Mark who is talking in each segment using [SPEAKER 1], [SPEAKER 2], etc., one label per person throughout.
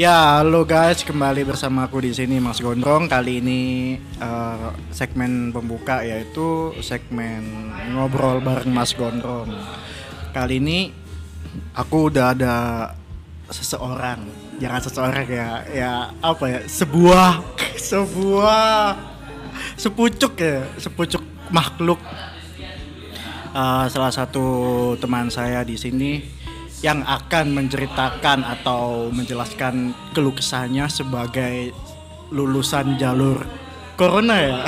[SPEAKER 1] Ya, halo guys, kembali bersama aku di sini Mas Gondrong. Kali ini uh, segmen pembuka yaitu segmen ngobrol bareng Mas Gondrong. Kali ini aku udah ada seseorang, jangan seseorang ya, ya apa ya, sebuah sebuah sepucuk ya, sepucuk makhluk. Uh, salah satu teman saya di sini yang akan menceritakan atau menjelaskan keluh kesahnya sebagai lulusan jalur corona ya.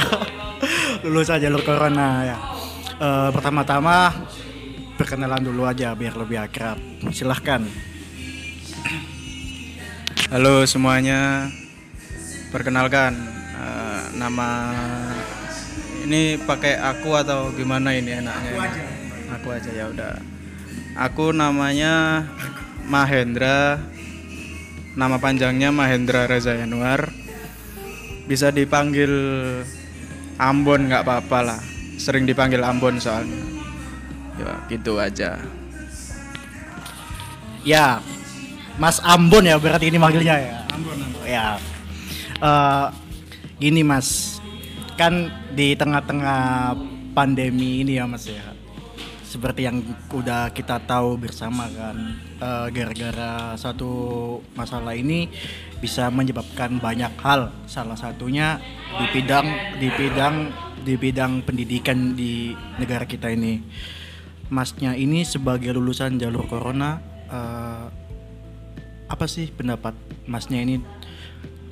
[SPEAKER 1] Lulusan jalur corona ya. E, pertama-tama perkenalan dulu aja biar lebih akrab. Silahkan.
[SPEAKER 2] Halo semuanya. Perkenalkan uh, nama ini pakai aku atau gimana ini enaknya aku aja. Aku aja ya udah Aku namanya Mahendra. Nama panjangnya Mahendra Reza Yanuar. Bisa dipanggil Ambon nggak apa-apa lah. Sering dipanggil Ambon soalnya. Ya gitu aja.
[SPEAKER 1] Ya, Mas Ambon ya berarti ini manggilnya ya.
[SPEAKER 2] Ambon. Ambon.
[SPEAKER 1] Ya. Uh, gini Mas, kan di tengah-tengah pandemi ini ya Mas ya seperti yang udah kita tahu bersama kan uh, satu masalah ini bisa menyebabkan banyak hal. Salah satunya di bidang di bidang di bidang pendidikan di negara kita ini. Masnya ini sebagai lulusan jalur corona uh, apa sih pendapat masnya ini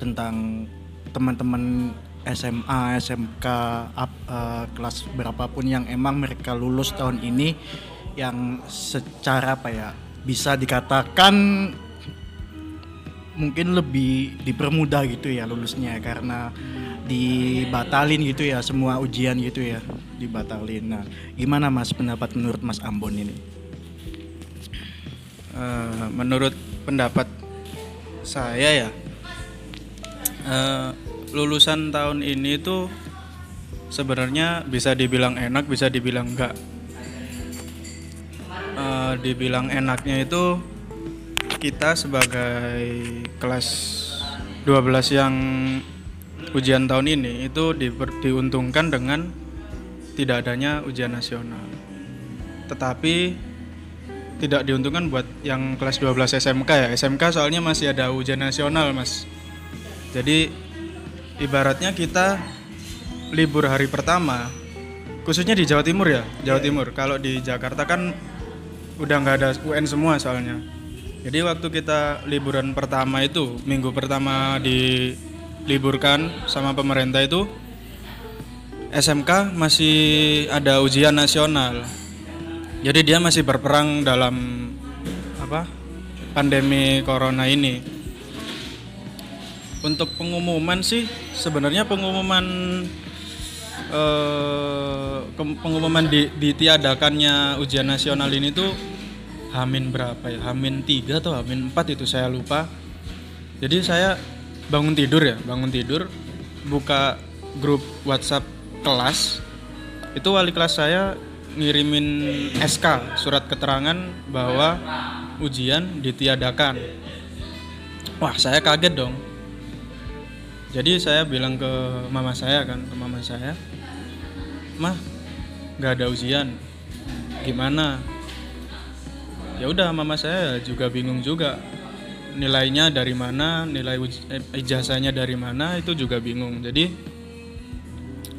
[SPEAKER 1] tentang teman-teman SMA, SMK, up, uh, kelas berapapun yang emang mereka lulus tahun ini yang secara apa ya bisa dikatakan mungkin lebih dipermudah gitu ya lulusnya karena dibatalin gitu ya semua ujian gitu ya dibatalin. Nah, gimana Mas pendapat menurut Mas Ambon ini?
[SPEAKER 2] Uh, menurut pendapat saya ya. Uh, lulusan tahun ini tuh sebenarnya bisa dibilang enak, bisa dibilang enggak. Uh, dibilang enaknya itu kita sebagai kelas 12 yang ujian tahun ini itu di, diuntungkan dengan tidak adanya ujian nasional. Tetapi tidak diuntungkan buat yang kelas 12 SMK ya. SMK soalnya masih ada ujian nasional, Mas. Jadi ibaratnya kita libur hari pertama khususnya di Jawa Timur ya Jawa yeah. Timur. Kalau di Jakarta kan udah nggak ada UN semua soalnya. Jadi waktu kita liburan pertama itu minggu pertama diliburkan sama pemerintah itu SMK masih ada ujian nasional. Jadi dia masih berperang dalam apa pandemi corona ini untuk pengumuman sih sebenarnya pengumuman eh, pengumuman di, ditiadakannya ujian nasional ini tuh Hamin berapa ya? Hamin 3 atau Hamin 4 itu saya lupa. Jadi saya bangun tidur ya, bangun tidur buka grup WhatsApp kelas. Itu wali kelas saya ngirimin SK, surat keterangan bahwa ujian ditiadakan. Wah, saya kaget dong jadi saya bilang ke mama saya kan ke mama saya mah nggak ada ujian. Gimana? Ya udah mama saya juga bingung juga. Nilainya dari mana nilai eh, ijazahnya dari mana itu juga bingung. Jadi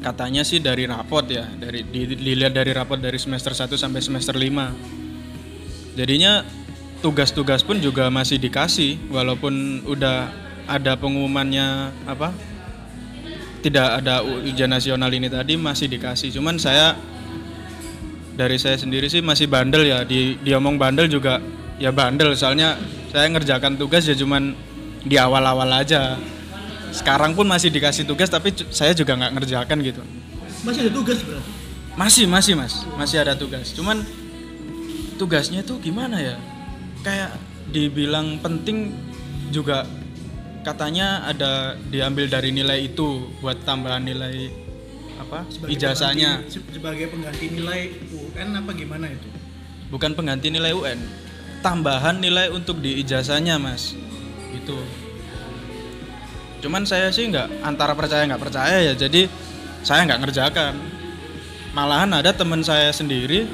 [SPEAKER 2] katanya sih dari rapot ya dari dilihat dari rapot dari semester 1 sampai semester 5 jadinya tugas-tugas pun juga masih dikasih walaupun udah ada pengumumannya apa? Tidak ada ujian nasional ini tadi masih dikasih. Cuman saya dari saya sendiri sih masih bandel ya. Di diomong bandel juga ya bandel. Soalnya saya ngerjakan tugas ya cuman di awal-awal aja. Sekarang pun masih dikasih tugas tapi saya juga nggak ngerjakan gitu.
[SPEAKER 1] Masih ada tugas bro?
[SPEAKER 2] Masih masih mas. Masih ada tugas. Cuman tugasnya tuh gimana ya? Kayak dibilang penting juga katanya ada diambil dari nilai itu buat tambahan nilai apa sebagai ijazahnya.
[SPEAKER 1] pengganti, sebagai pengganti nilai UN apa gimana itu?
[SPEAKER 2] Bukan pengganti nilai UN tambahan nilai untuk di ijazahnya mas. Itu cuman saya sih nggak antara percaya nggak percaya ya jadi saya nggak ngerjakan. Malahan ada teman saya sendiri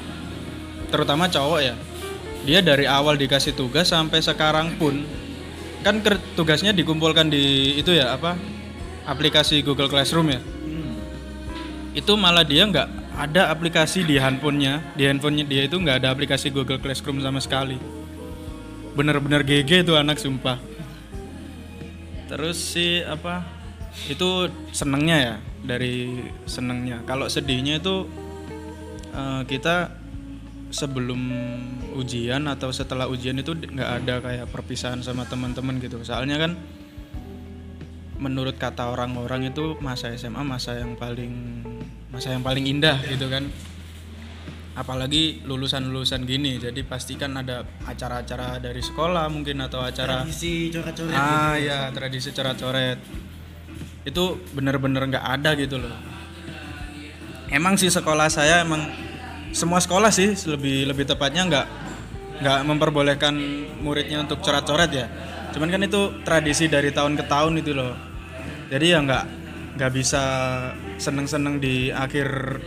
[SPEAKER 2] terutama cowok ya dia dari awal dikasih tugas sampai sekarang pun kan tugasnya dikumpulkan di itu ya apa aplikasi Google Classroom ya? Itu malah dia nggak ada aplikasi di handphonenya. Di handphonenya dia itu nggak ada aplikasi Google Classroom sama sekali. Bener-bener GG tuh anak sumpah. Terus sih apa itu senengnya ya dari senengnya. Kalau sedihnya itu eh, kita sebelum ujian atau setelah ujian itu nggak ada kayak perpisahan sama teman-teman gitu. Soalnya kan menurut kata orang-orang itu masa SMA masa yang paling masa yang paling indah gitu kan. Apalagi lulusan-lulusan gini jadi pastikan ada acara-acara dari sekolah mungkin atau acara
[SPEAKER 1] Tradisi coret-coret
[SPEAKER 2] ah ya. tradisi coret-coret. Itu bener-bener nggak ada gitu loh. Emang sih sekolah saya emang semua sekolah sih lebih lebih tepatnya nggak nggak memperbolehkan muridnya untuk coret-coret ya. Cuman kan itu tradisi dari tahun ke tahun itu loh. Jadi ya nggak nggak bisa seneng-seneng di akhir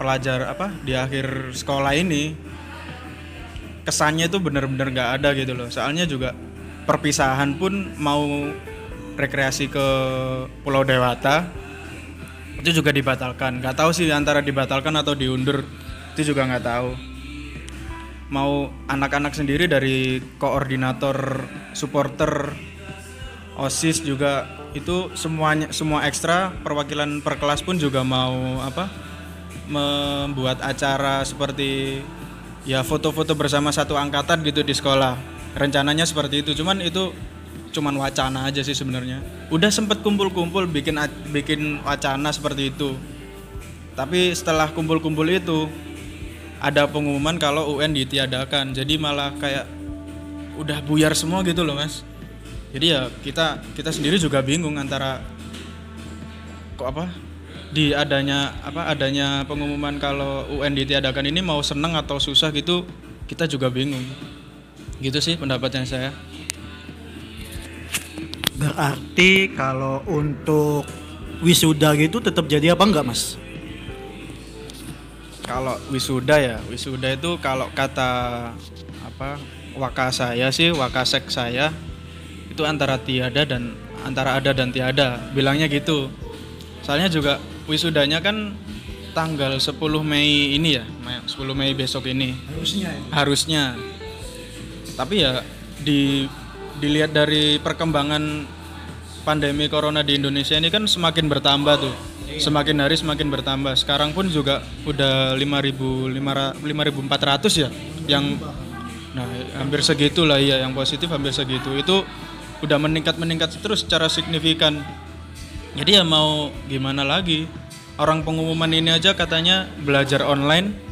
[SPEAKER 2] pelajar apa di akhir sekolah ini. Kesannya itu bener-bener nggak ada gitu loh. Soalnya juga perpisahan pun mau rekreasi ke Pulau Dewata itu juga dibatalkan. Nggak tahu sih antara dibatalkan atau diundur. Itu juga nggak tahu. Mau anak-anak sendiri dari koordinator supporter osis juga itu semuanya semua ekstra perwakilan per kelas pun juga mau apa membuat acara seperti ya foto-foto bersama satu angkatan gitu di sekolah. Rencananya seperti itu. Cuman itu cuman wacana aja sih sebenarnya. Udah sempet kumpul-kumpul bikin bikin wacana seperti itu. Tapi setelah kumpul-kumpul itu ada pengumuman kalau UN ditiadakan. Jadi malah kayak udah buyar semua gitu loh mas. Jadi ya kita kita sendiri juga bingung antara kok apa? Di adanya apa adanya pengumuman kalau UN ditiadakan ini mau seneng atau susah gitu kita juga bingung. Gitu sih pendapatnya saya
[SPEAKER 1] Berarti kalau untuk wisuda gitu tetap jadi apa enggak, Mas?
[SPEAKER 2] kalau wisuda ya wisuda itu kalau kata apa waka saya sih wakasek saya itu antara tiada dan antara ada dan tiada bilangnya gitu soalnya juga wisudanya kan tanggal 10 Mei ini ya Mei- 10 Mei besok ini
[SPEAKER 1] Harusnya ya.
[SPEAKER 2] harusnya tapi ya di dilihat dari perkembangan pandemi corona di Indonesia ini kan semakin bertambah tuh. Semakin hari semakin bertambah. Sekarang pun juga udah 5.500 5.400 ya yang nah hampir segitu lah ya yang positif hampir segitu. Itu udah meningkat meningkat terus secara signifikan. Jadi ya mau gimana lagi? Orang pengumuman ini aja katanya belajar online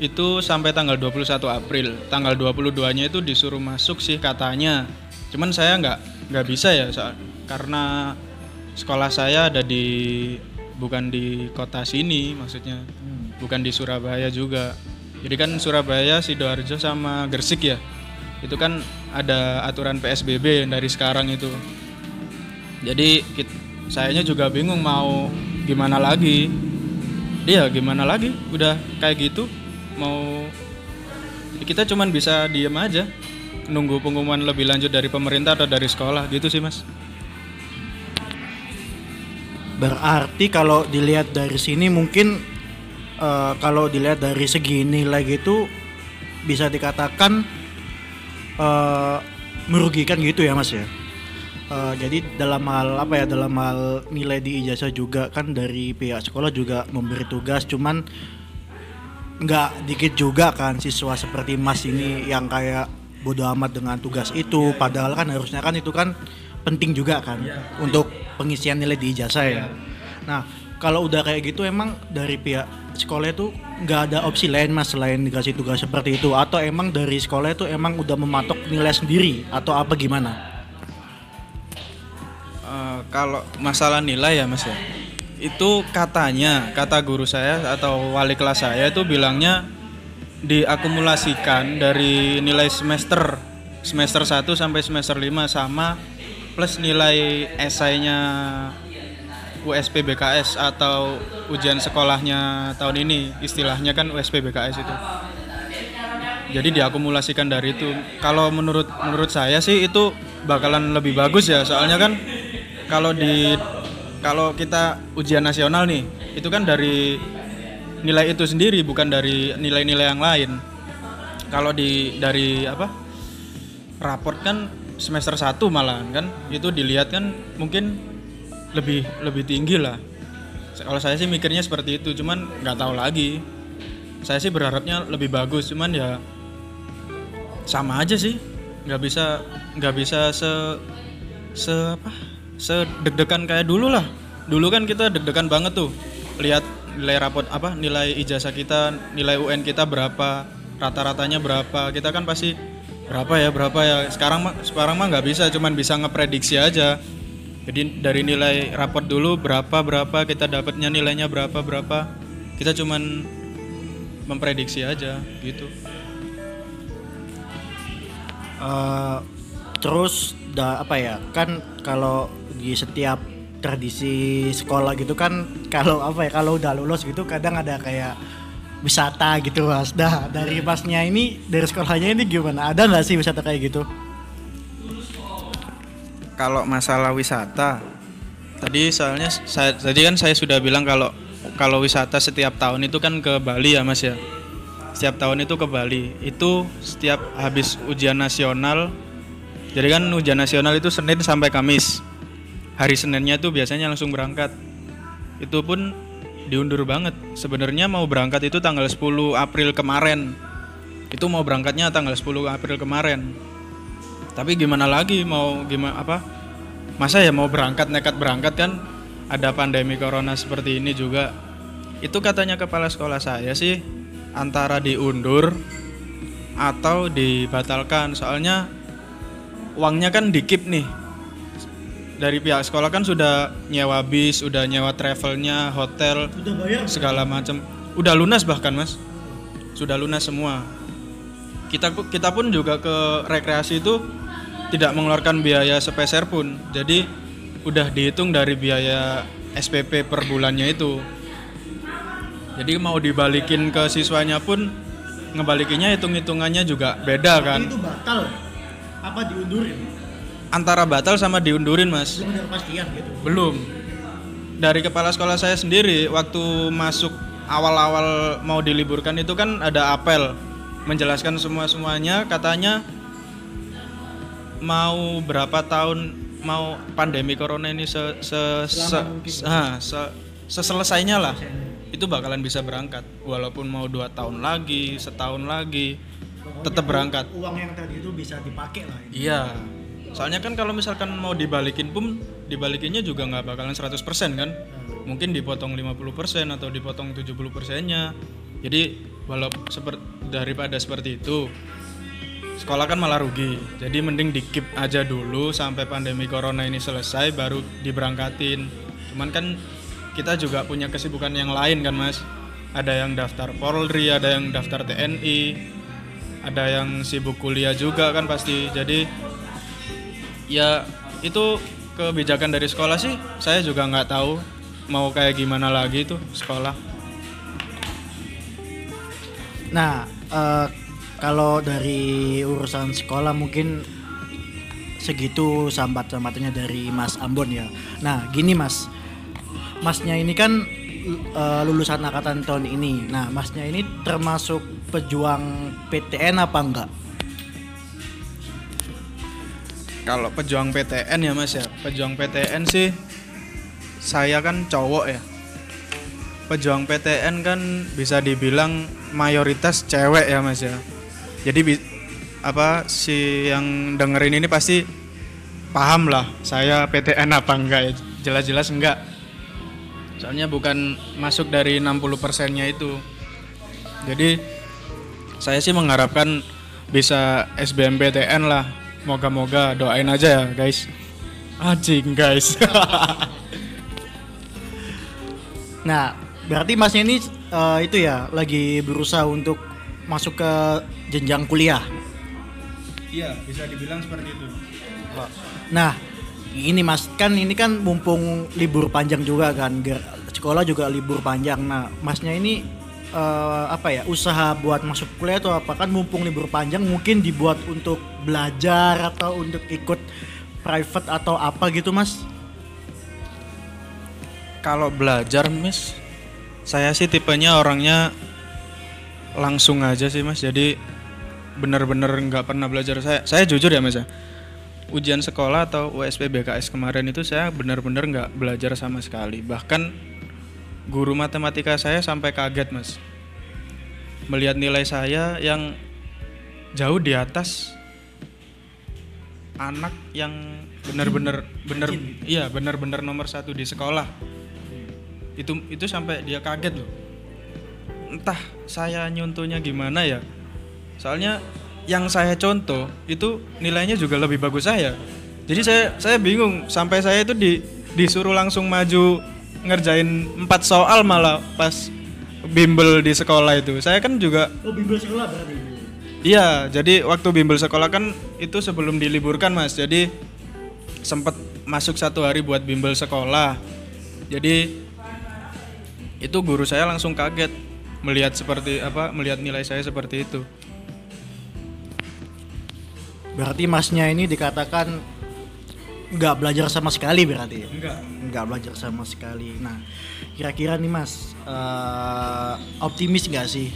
[SPEAKER 2] itu sampai tanggal 21 April. Tanggal 22-nya itu disuruh masuk sih katanya. Cuman saya nggak nggak bisa ya sa- karena sekolah saya ada di bukan di kota sini maksudnya. Bukan di Surabaya juga. Jadi kan Surabaya, Sidoarjo sama Gresik ya. Itu kan ada aturan PSBB dari sekarang itu. Jadi kit- sayanya juga bingung mau gimana lagi. Dia gimana lagi? Udah kayak gitu mau kita cuman bisa diem aja nunggu pengumuman lebih lanjut dari pemerintah atau dari sekolah gitu sih mas
[SPEAKER 1] Berarti kalau dilihat dari sini mungkin eh, kalau dilihat dari segi nilai gitu bisa dikatakan eh, merugikan gitu ya Mas ya. Eh, jadi dalam hal apa ya dalam hal nilai di ijazah juga kan dari pihak sekolah juga memberi tugas cuman nggak dikit juga kan siswa seperti Mas ini yang kayak bodoh amat dengan tugas itu. Padahal kan harusnya kan itu kan penting juga kan untuk pengisian nilai di ijazah ya. Nah, kalau udah kayak gitu emang dari pihak sekolah itu nggak ada opsi lain Mas selain dikasih tugas seperti itu? Atau emang dari sekolah itu emang udah mematok nilai sendiri? Atau apa gimana?
[SPEAKER 2] Eh, kalau masalah nilai ya mas ya itu katanya kata guru saya atau wali kelas saya itu bilangnya diakumulasikan dari nilai semester semester 1 sampai semester 5 sama plus nilai esainya USP BKS atau ujian sekolahnya tahun ini istilahnya kan USP BKS itu. Jadi diakumulasikan dari itu. Kalau menurut menurut saya sih itu bakalan lebih bagus ya soalnya kan kalau di kalau kita ujian nasional nih itu kan dari nilai itu sendiri bukan dari nilai-nilai yang lain. Kalau di dari apa raport kan semester 1 malahan kan itu dilihat kan mungkin lebih lebih tinggi lah. Kalau saya sih mikirnya seperti itu cuman nggak tahu lagi. Saya sih berharapnya lebih bagus cuman ya sama aja sih. Nggak bisa nggak bisa se se apa se deg-degan kayak dulu lah. Dulu kan kita deg-degan banget tuh lihat nilai rapot apa nilai ijazah kita nilai UN kita berapa rata-ratanya berapa. Kita kan pasti berapa ya berapa ya? Sekarang mah sekarang mah nggak bisa cuman bisa ngeprediksi aja. Jadi dari nilai raport dulu berapa berapa kita dapatnya nilainya berapa berapa kita cuman memprediksi aja gitu.
[SPEAKER 1] Uh, terus da, apa ya kan kalau di setiap tradisi sekolah gitu kan kalau apa ya kalau udah lulus gitu kadang ada kayak wisata gitu mas. Dah dari masnya ini dari sekolahnya ini gimana? Ada nggak sih wisata kayak gitu?
[SPEAKER 2] Kalau masalah wisata tadi soalnya saya tadi kan saya sudah bilang kalau kalau wisata setiap tahun itu kan ke Bali ya mas ya? Setiap tahun itu ke Bali. Itu setiap habis ujian nasional jadi kan ujian nasional itu Senin sampai Kamis. Hari Seninnya itu biasanya langsung berangkat. Itu pun diundur banget. Sebenarnya mau berangkat itu tanggal 10 April kemarin. Itu mau berangkatnya tanggal 10 April kemarin. Tapi gimana lagi mau gimana apa? Masa ya mau berangkat nekat berangkat kan? Ada pandemi corona seperti ini juga. Itu katanya kepala sekolah saya sih antara diundur atau dibatalkan. Soalnya uangnya kan dikip nih dari pihak sekolah kan sudah nyewa bis, udah nyewa travelnya, hotel,
[SPEAKER 1] udah bayar
[SPEAKER 2] segala macam. Udah lunas bahkan mas, sudah lunas semua. Kita kita pun juga ke rekreasi itu tidak mengeluarkan biaya sepeser pun. Jadi udah dihitung dari biaya SPP per bulannya itu. Jadi mau dibalikin ke siswanya pun ngebalikinnya hitung-hitungannya juga beda kan.
[SPEAKER 1] itu batal apa diundurin?
[SPEAKER 2] Antara batal sama diundurin mas.
[SPEAKER 1] belum ada kepastian gitu.
[SPEAKER 2] Belum. Dari kepala sekolah saya sendiri waktu masuk awal-awal mau diliburkan itu kan ada apel. Menjelaskan semua-semuanya katanya mau berapa tahun mau pandemi corona ini se, se, se, se- se- seselesainya lah. Itu bakalan bisa berangkat. Walaupun mau dua tahun lagi setahun lagi tetap berangkat
[SPEAKER 1] uang yang tadi itu bisa dipakai lah ini.
[SPEAKER 2] Iya. Soalnya kan kalau misalkan mau dibalikin pun dibalikinnya juga nggak bakalan 100% kan. Mungkin dipotong 50% atau dipotong 70 persennya. Jadi walaupun seperti daripada seperti itu sekolah kan malah rugi. Jadi mending dikip aja dulu sampai pandemi corona ini selesai baru diberangkatin. Cuman kan kita juga punya kesibukan yang lain kan, Mas. Ada yang daftar Polri, ada yang daftar TNI, ada yang sibuk kuliah juga kan pasti. Jadi ya itu kebijakan dari sekolah sih saya juga nggak tahu mau kayak gimana lagi tuh sekolah
[SPEAKER 1] Nah, eh, kalau dari urusan sekolah mungkin segitu sambat-sambatnya dari Mas Ambon ya. Nah, gini Mas, Masnya ini kan eh, lulusan angkatan tahun ini. Nah, Masnya ini termasuk pejuang PTN apa enggak?
[SPEAKER 2] kalau pejuang PTN ya mas ya. Pejuang PTN sih saya kan cowok ya. Pejuang PTN kan bisa dibilang mayoritas cewek ya mas ya. Jadi apa si yang dengerin ini pasti paham lah saya PTN apa enggak ya. Jelas-jelas enggak. Soalnya bukan masuk dari 60 persennya itu. Jadi saya sih mengharapkan bisa SBMPTN lah. Moga-moga doain aja ya guys. Anjing guys.
[SPEAKER 1] Nah, berarti Masnya ini eh, itu ya lagi berusaha untuk masuk ke jenjang kuliah.
[SPEAKER 2] iya bisa dibilang seperti itu.
[SPEAKER 1] Nah, ini mas kan ini kan mumpung libur panjang juga kan sekolah juga libur panjang. Nah masnya ini eh, apa ya usaha buat masuk kuliah atau apa kan mumpung libur panjang mungkin dibuat untuk belajar atau untuk ikut private atau apa gitu mas
[SPEAKER 2] Kalau belajar, Miss, saya sih tipenya orangnya langsung aja sih, Mas. Jadi bener-bener nggak pernah belajar. Saya saya jujur ya, Mas. ya. Ujian sekolah atau USP BKS kemarin itu saya bener-bener nggak belajar sama sekali. Bahkan guru matematika saya sampai kaget, Mas. Melihat nilai saya yang jauh di atas anak yang benar-benar benar iya benar-benar nomor satu di sekolah. Itu itu sampai dia kaget loh. Entah saya nyontohnya gimana ya. Soalnya yang saya contoh itu nilainya juga lebih bagus saya. Jadi saya saya bingung sampai saya itu di disuruh langsung maju ngerjain empat soal malah pas bimbel di sekolah itu saya kan juga
[SPEAKER 1] oh bimbel sekolah berarti
[SPEAKER 2] Iya, jadi waktu bimbel sekolah kan itu sebelum diliburkan mas, jadi sempat masuk satu hari buat bimbel sekolah. Jadi itu guru saya langsung kaget melihat seperti apa, melihat nilai saya seperti itu.
[SPEAKER 1] berarti masnya ini dikatakan nggak belajar sama sekali berarti ya
[SPEAKER 2] Enggak.
[SPEAKER 1] nggak belajar sama sekali. Nah, kira-kira nih Mas, eh, optimis nggak sih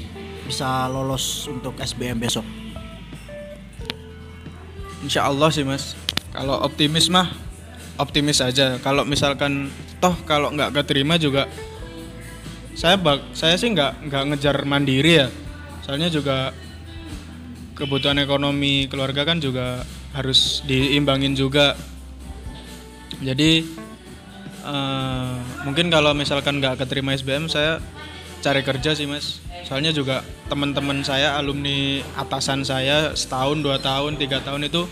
[SPEAKER 1] bisa lolos untuk SBM besok?
[SPEAKER 2] Insya Allah sih mas. Kalau optimis mah optimis aja. Kalau misalkan toh kalau nggak keterima juga saya bak saya sih nggak nggak ngejar mandiri ya. Soalnya juga kebutuhan ekonomi keluarga kan juga harus diimbangin juga. Jadi eh, mungkin kalau misalkan nggak keterima SBM saya cari kerja sih mas. Soalnya juga teman-teman saya alumni atasan saya setahun dua tahun tiga tahun itu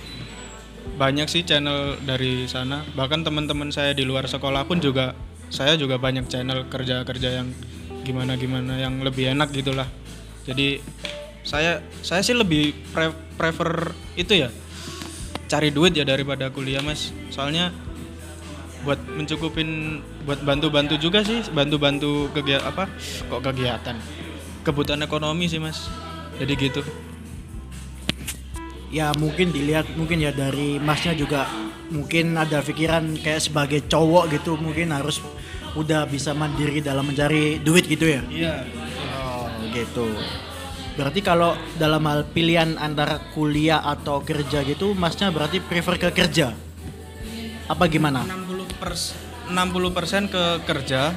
[SPEAKER 2] banyak sih channel dari sana. Bahkan teman-teman saya di luar sekolah pun juga saya juga banyak channel kerja-kerja yang gimana-gimana yang lebih enak gitulah. Jadi saya saya sih lebih pre- prefer itu ya cari duit ya daripada kuliah mas. Soalnya buat mencukupin buat bantu-bantu juga sih bantu-bantu kegiatan apa kok kegiatan kebutuhan ekonomi sih mas jadi gitu
[SPEAKER 1] Ya mungkin dilihat mungkin ya dari Masnya juga mungkin ada pikiran kayak sebagai cowok gitu mungkin harus udah bisa mandiri dalam mencari duit gitu ya.
[SPEAKER 2] iya
[SPEAKER 1] Oh gitu. Berarti kalau dalam hal pilihan antara kuliah atau kerja gitu, Masnya berarti prefer ke kerja? Apa gimana?
[SPEAKER 2] 60 pers 60% ke kerja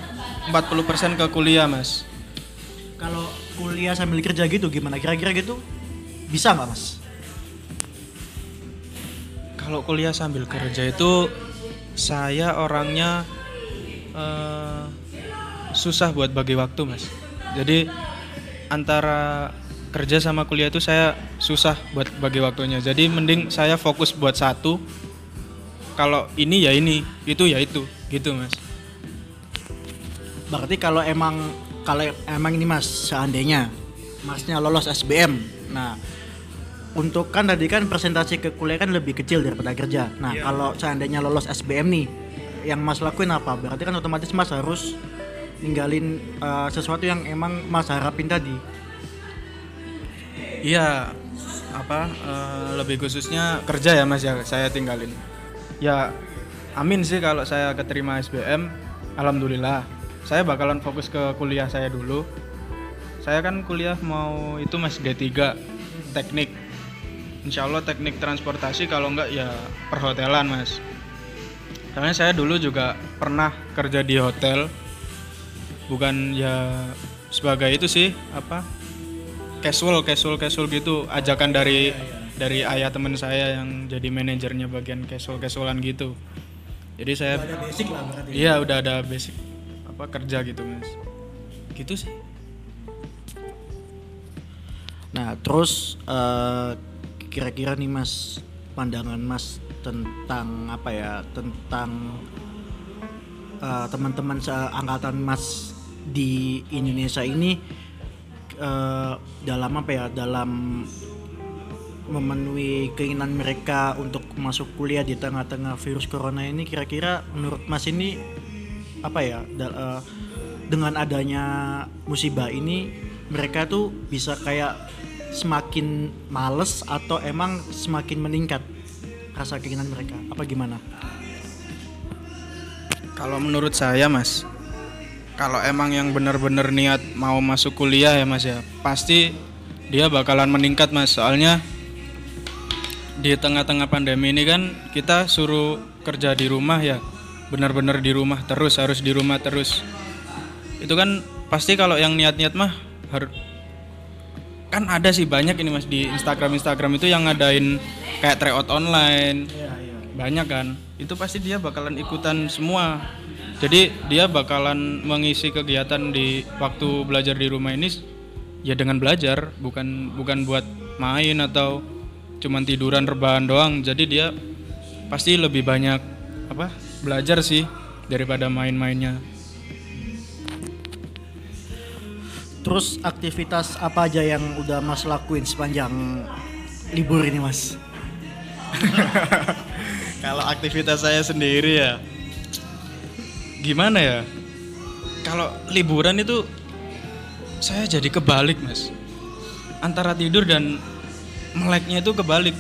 [SPEAKER 2] 40% ke kuliah mas
[SPEAKER 1] Kalau kuliah sambil kerja gitu gimana? Kira-kira gitu bisa nggak mas?
[SPEAKER 2] kalau kuliah sambil kerja itu saya orangnya eh, susah buat bagi waktu mas jadi antara kerja sama kuliah itu saya susah buat bagi waktunya jadi mending saya fokus buat satu kalau ini ya ini itu ya itu gitu mas
[SPEAKER 1] Berarti kalau emang kalau emang ini mas seandainya masnya lolos SBM, nah untuk kan tadi kan presentasi ke kuliah kan lebih kecil daripada kerja. Nah kalau seandainya lolos SBM nih, yang mas lakuin apa? Berarti kan otomatis mas harus ninggalin eh, sesuatu yang emang mas harapin tadi.
[SPEAKER 2] Iya, apa eh, lebih khususnya kerja ya mas ya saya tinggalin. Ya, amin sih kalau saya keterima SBM, alhamdulillah. Saya bakalan fokus ke kuliah saya dulu. Saya kan kuliah mau itu mas D3 teknik. Insya Allah teknik transportasi kalau enggak ya perhotelan mas. Karena saya dulu juga pernah kerja di hotel, bukan ya sebagai itu sih apa casual casual casual gitu ajakan dari dari ayah teman saya yang jadi manajernya bagian casual casualan gitu jadi saya
[SPEAKER 1] Ada basic lah berarti.
[SPEAKER 2] iya udah ada basic apa kerja gitu mas gitu sih
[SPEAKER 1] Nah, terus eh, kira-kira nih Mas, pandangan Mas tentang apa ya? Tentang eh, teman-teman seangkatan Mas di Indonesia ini eh, dalam apa ya? Dalam memenuhi keinginan mereka untuk masuk kuliah di tengah-tengah virus corona ini kira-kira menurut Mas ini apa ya da- eh, dengan adanya musibah ini mereka tuh bisa kayak semakin males atau emang semakin meningkat rasa keinginan mereka apa gimana?
[SPEAKER 2] Kalau menurut saya mas, kalau emang yang benar-benar niat mau masuk kuliah ya mas ya, pasti dia bakalan meningkat mas. Soalnya di tengah-tengah pandemi ini kan kita suruh kerja di rumah ya, benar-benar di rumah terus, harus di rumah terus. Itu kan pasti kalau yang niat-niat mah harus kan ada sih banyak ini mas di Instagram Instagram itu yang ngadain kayak tryout online
[SPEAKER 1] Iya iya.
[SPEAKER 2] banyak kan itu pasti dia bakalan ikutan semua jadi dia bakalan mengisi kegiatan di waktu belajar di rumah ini ya dengan belajar bukan bukan buat main atau cuman tiduran rebahan doang jadi dia pasti lebih banyak apa belajar sih daripada main-mainnya
[SPEAKER 1] Terus aktivitas apa aja yang udah Mas lakuin sepanjang libur ini Mas?
[SPEAKER 2] Kalau aktivitas saya sendiri ya gimana ya? Kalau liburan itu saya jadi kebalik, Mas. Antara tidur dan meleknya itu kebalik.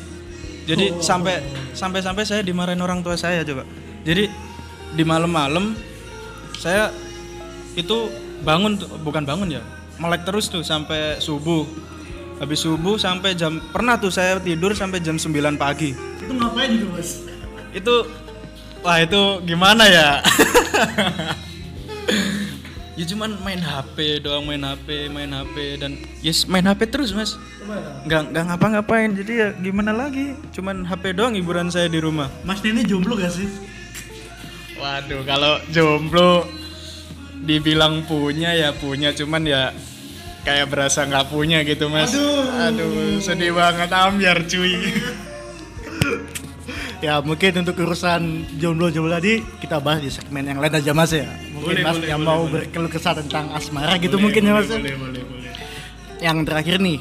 [SPEAKER 2] Jadi sampai sampai sampai saya dimarahin orang tua saya coba. Jadi di malam-malam saya itu bangun bukan bangun ya. Melek terus tuh sampai subuh. Habis subuh sampai jam pernah tuh saya tidur sampai jam 9 pagi
[SPEAKER 1] Itu ngapain itu Mas?
[SPEAKER 2] itu wah itu gimana ya ya cuman main HP doang main HP main HP dan yes main HP terus mas. Nggak nggak ngapa-ngapain jadi ya gimana lagi? Cuman HP doang hiburan saya di rumah.
[SPEAKER 1] Mas ini jomblo gak sih?
[SPEAKER 2] waduh kalau jomblo dibilang punya ya punya. Cuman ya kayak berasa nggak punya gitu mas. Aduh, sedih banget ambiar cuy.
[SPEAKER 1] Ya mungkin untuk urusan jomblo-jomblo tadi kita bahas di segmen yang lain aja Mas ya. Mungkin
[SPEAKER 2] Boleh,
[SPEAKER 1] Mas
[SPEAKER 2] boleh,
[SPEAKER 1] yang
[SPEAKER 2] boleh,
[SPEAKER 1] mau
[SPEAKER 2] boleh.
[SPEAKER 1] berkeluh kesah tentang asmara gitu mungkin ya Mas.
[SPEAKER 2] boleh boleh boleh
[SPEAKER 1] Yang terakhir nih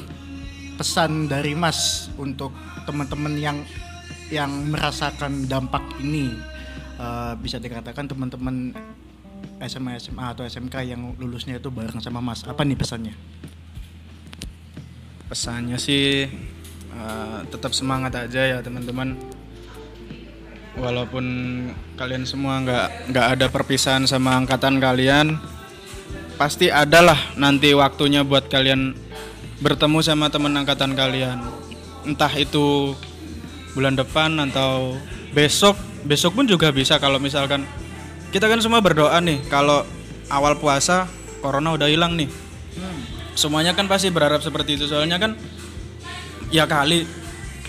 [SPEAKER 1] pesan dari Mas untuk teman-teman yang yang merasakan dampak ini Eh, bisa dikatakan teman-teman SMA SMA atau SMK yang lulusnya itu bareng sama Mas. Apa nih pesannya?
[SPEAKER 2] pesannya sih eh, tetap semangat aja ya teman-teman walaupun kalian semua nggak nggak ada perpisahan sama angkatan kalian pasti adalah nanti waktunya buat kalian bertemu sama teman angkatan kalian. Entah itu bulan depan atau besok. Besok pun juga bisa kalau misalkan kita kan semua berdoa nih kalau awal puasa corona udah hilang nih. Semuanya kan pasti berharap seperti itu. Soalnya kan ya kali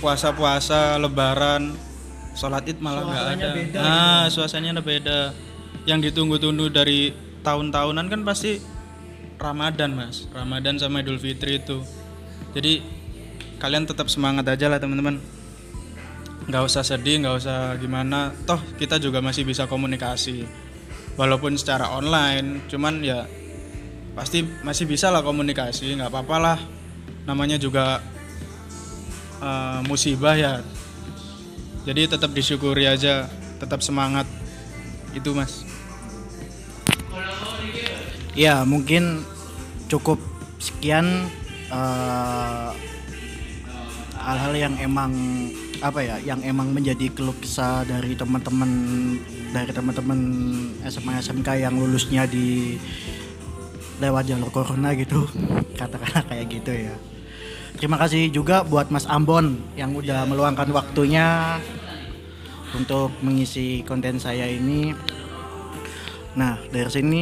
[SPEAKER 2] puasa-puasa lebaran sholat id malah nggak ada. nah suasananya udah beda. Yang ditunggu-tunggu dari tahun-tahunan kan pasti Ramadan mas. Ramadan sama Idul Fitri itu. Jadi kalian tetap semangat aja lah teman-teman. Nggak usah sedih nggak usah gimana. Toh kita juga masih bisa komunikasi. Walaupun secara online cuman ya pasti masih bisa lah komunikasi nggak apa-apa lah. Namanya juga eh, musibah ya jadi tetap disyukuri aja tetap semangat. Itu mas.
[SPEAKER 1] Ya mungkin cukup sekian eh, hal-hal yang emang apa ya yang emang menjadi keluh kesah dari teman-teman dari teman-teman SMA SMK yang lulusnya di lewat jalur corona gitu. Katakanlah kayak gitu ya terima kasih juga buat Mas Ambon yang udah meluangkan waktunya untuk mengisi konten saya ini. Nah dari sini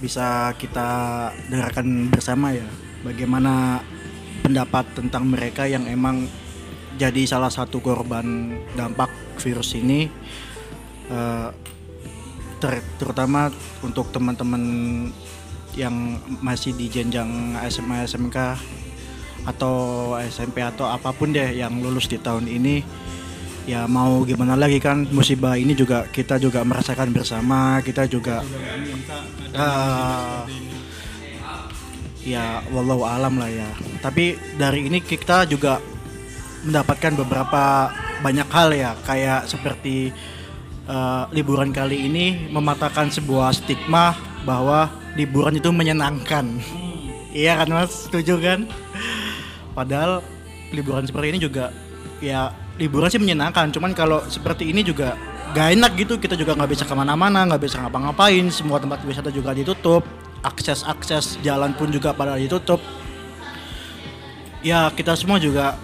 [SPEAKER 1] bisa kita dengarkan bersama ya bagaimana pendapat tentang mereka yang emang jadi salah satu korban dampak virus ini. Eh, ter- terutama untuk teman-teman yang masih di jenjang SMA SMK atau SMP atau apa pun deh yang lulus di tahun ini ya mau gimana lagi kan musibah ini juga kita juga merasakan bersama kita juga Ah, ya wallahu alam lah ya tapi dari ini kita juga mendapatkan beberapa banyak hal ya kayak seperti uh, liburan kali ini mematahkan sebuah stigma bahwa liburan itu menyenangkan. Iya kan Mas, setuju kan? Padahal liburan seperti ini juga ya liburan sih menyenangkan, cuman kalau seperti ini juga gak enak gitu. Kita juga nggak bisa ke mana-mana nggak bisa ngapa-ngapain. Semua tempat wisata juga ditutup. Akses akses jalan pun juga pada ditutup. Ya kita semua juga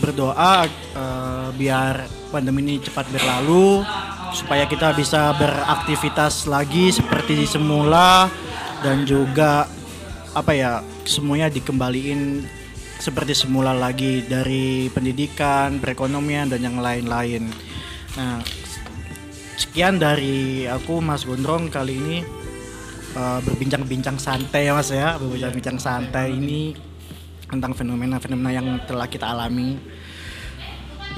[SPEAKER 1] berdoa uh, biar pandemi ini cepat berlalu supaya kita bisa beraktivitas lagi seperti semula dan juga apa ya semuanya dikembaliin seperti semula lagi dari pendidikan, perekonomian dan yang lain-lain. Nah, sekian dari aku Mas Gondrong kali ini uh, berbincang-bincang santai ya Mas ya, berbincang-bincang santai ini tentang fenomena-fenomena yang telah kita alami.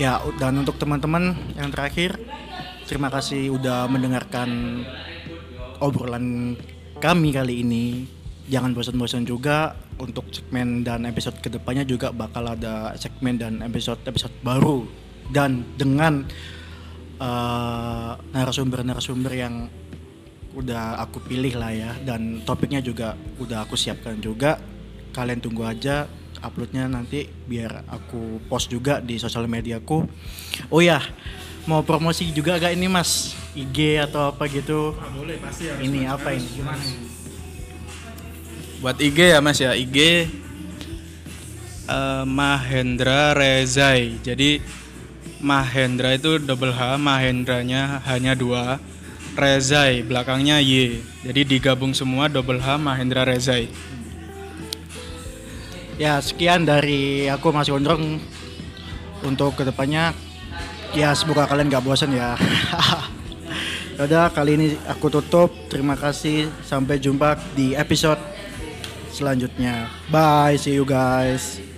[SPEAKER 1] Ya, dan untuk teman-teman yang terakhir, terima kasih udah mendengarkan obrolan kami kali ini. Jangan bosan-bosan juga untuk segmen dan episode ke depannya juga bakal ada segmen dan episode-episode baru. Dan dengan eh, narasumber-narasumber yang udah aku pilih lah ya dan topiknya juga udah aku siapkan juga kalian tunggu aja uploadnya nanti biar aku post juga di sosial mediaku. Oh ya mau promosi juga gak ini mas? IG atau apa gitu?
[SPEAKER 2] Nah, boleh pasti harus
[SPEAKER 1] ini apa ini? Gimana
[SPEAKER 2] buat IG ya mas ya IG uh, eh, Mahendra Rezai jadi Mahendra itu double H, Mahendranya hanya dua, Rezai belakangnya Y. Jadi digabung semua double H Mahendra Rezai.
[SPEAKER 1] Ya sekian dari aku Mas Gondrong untuk ke depannya ya semoga kalian gak bosan ya. Yaudah kali ini aku tutup. Terima kasih. Sampai jumpa di episode selanjutnya. Bye. See you guys.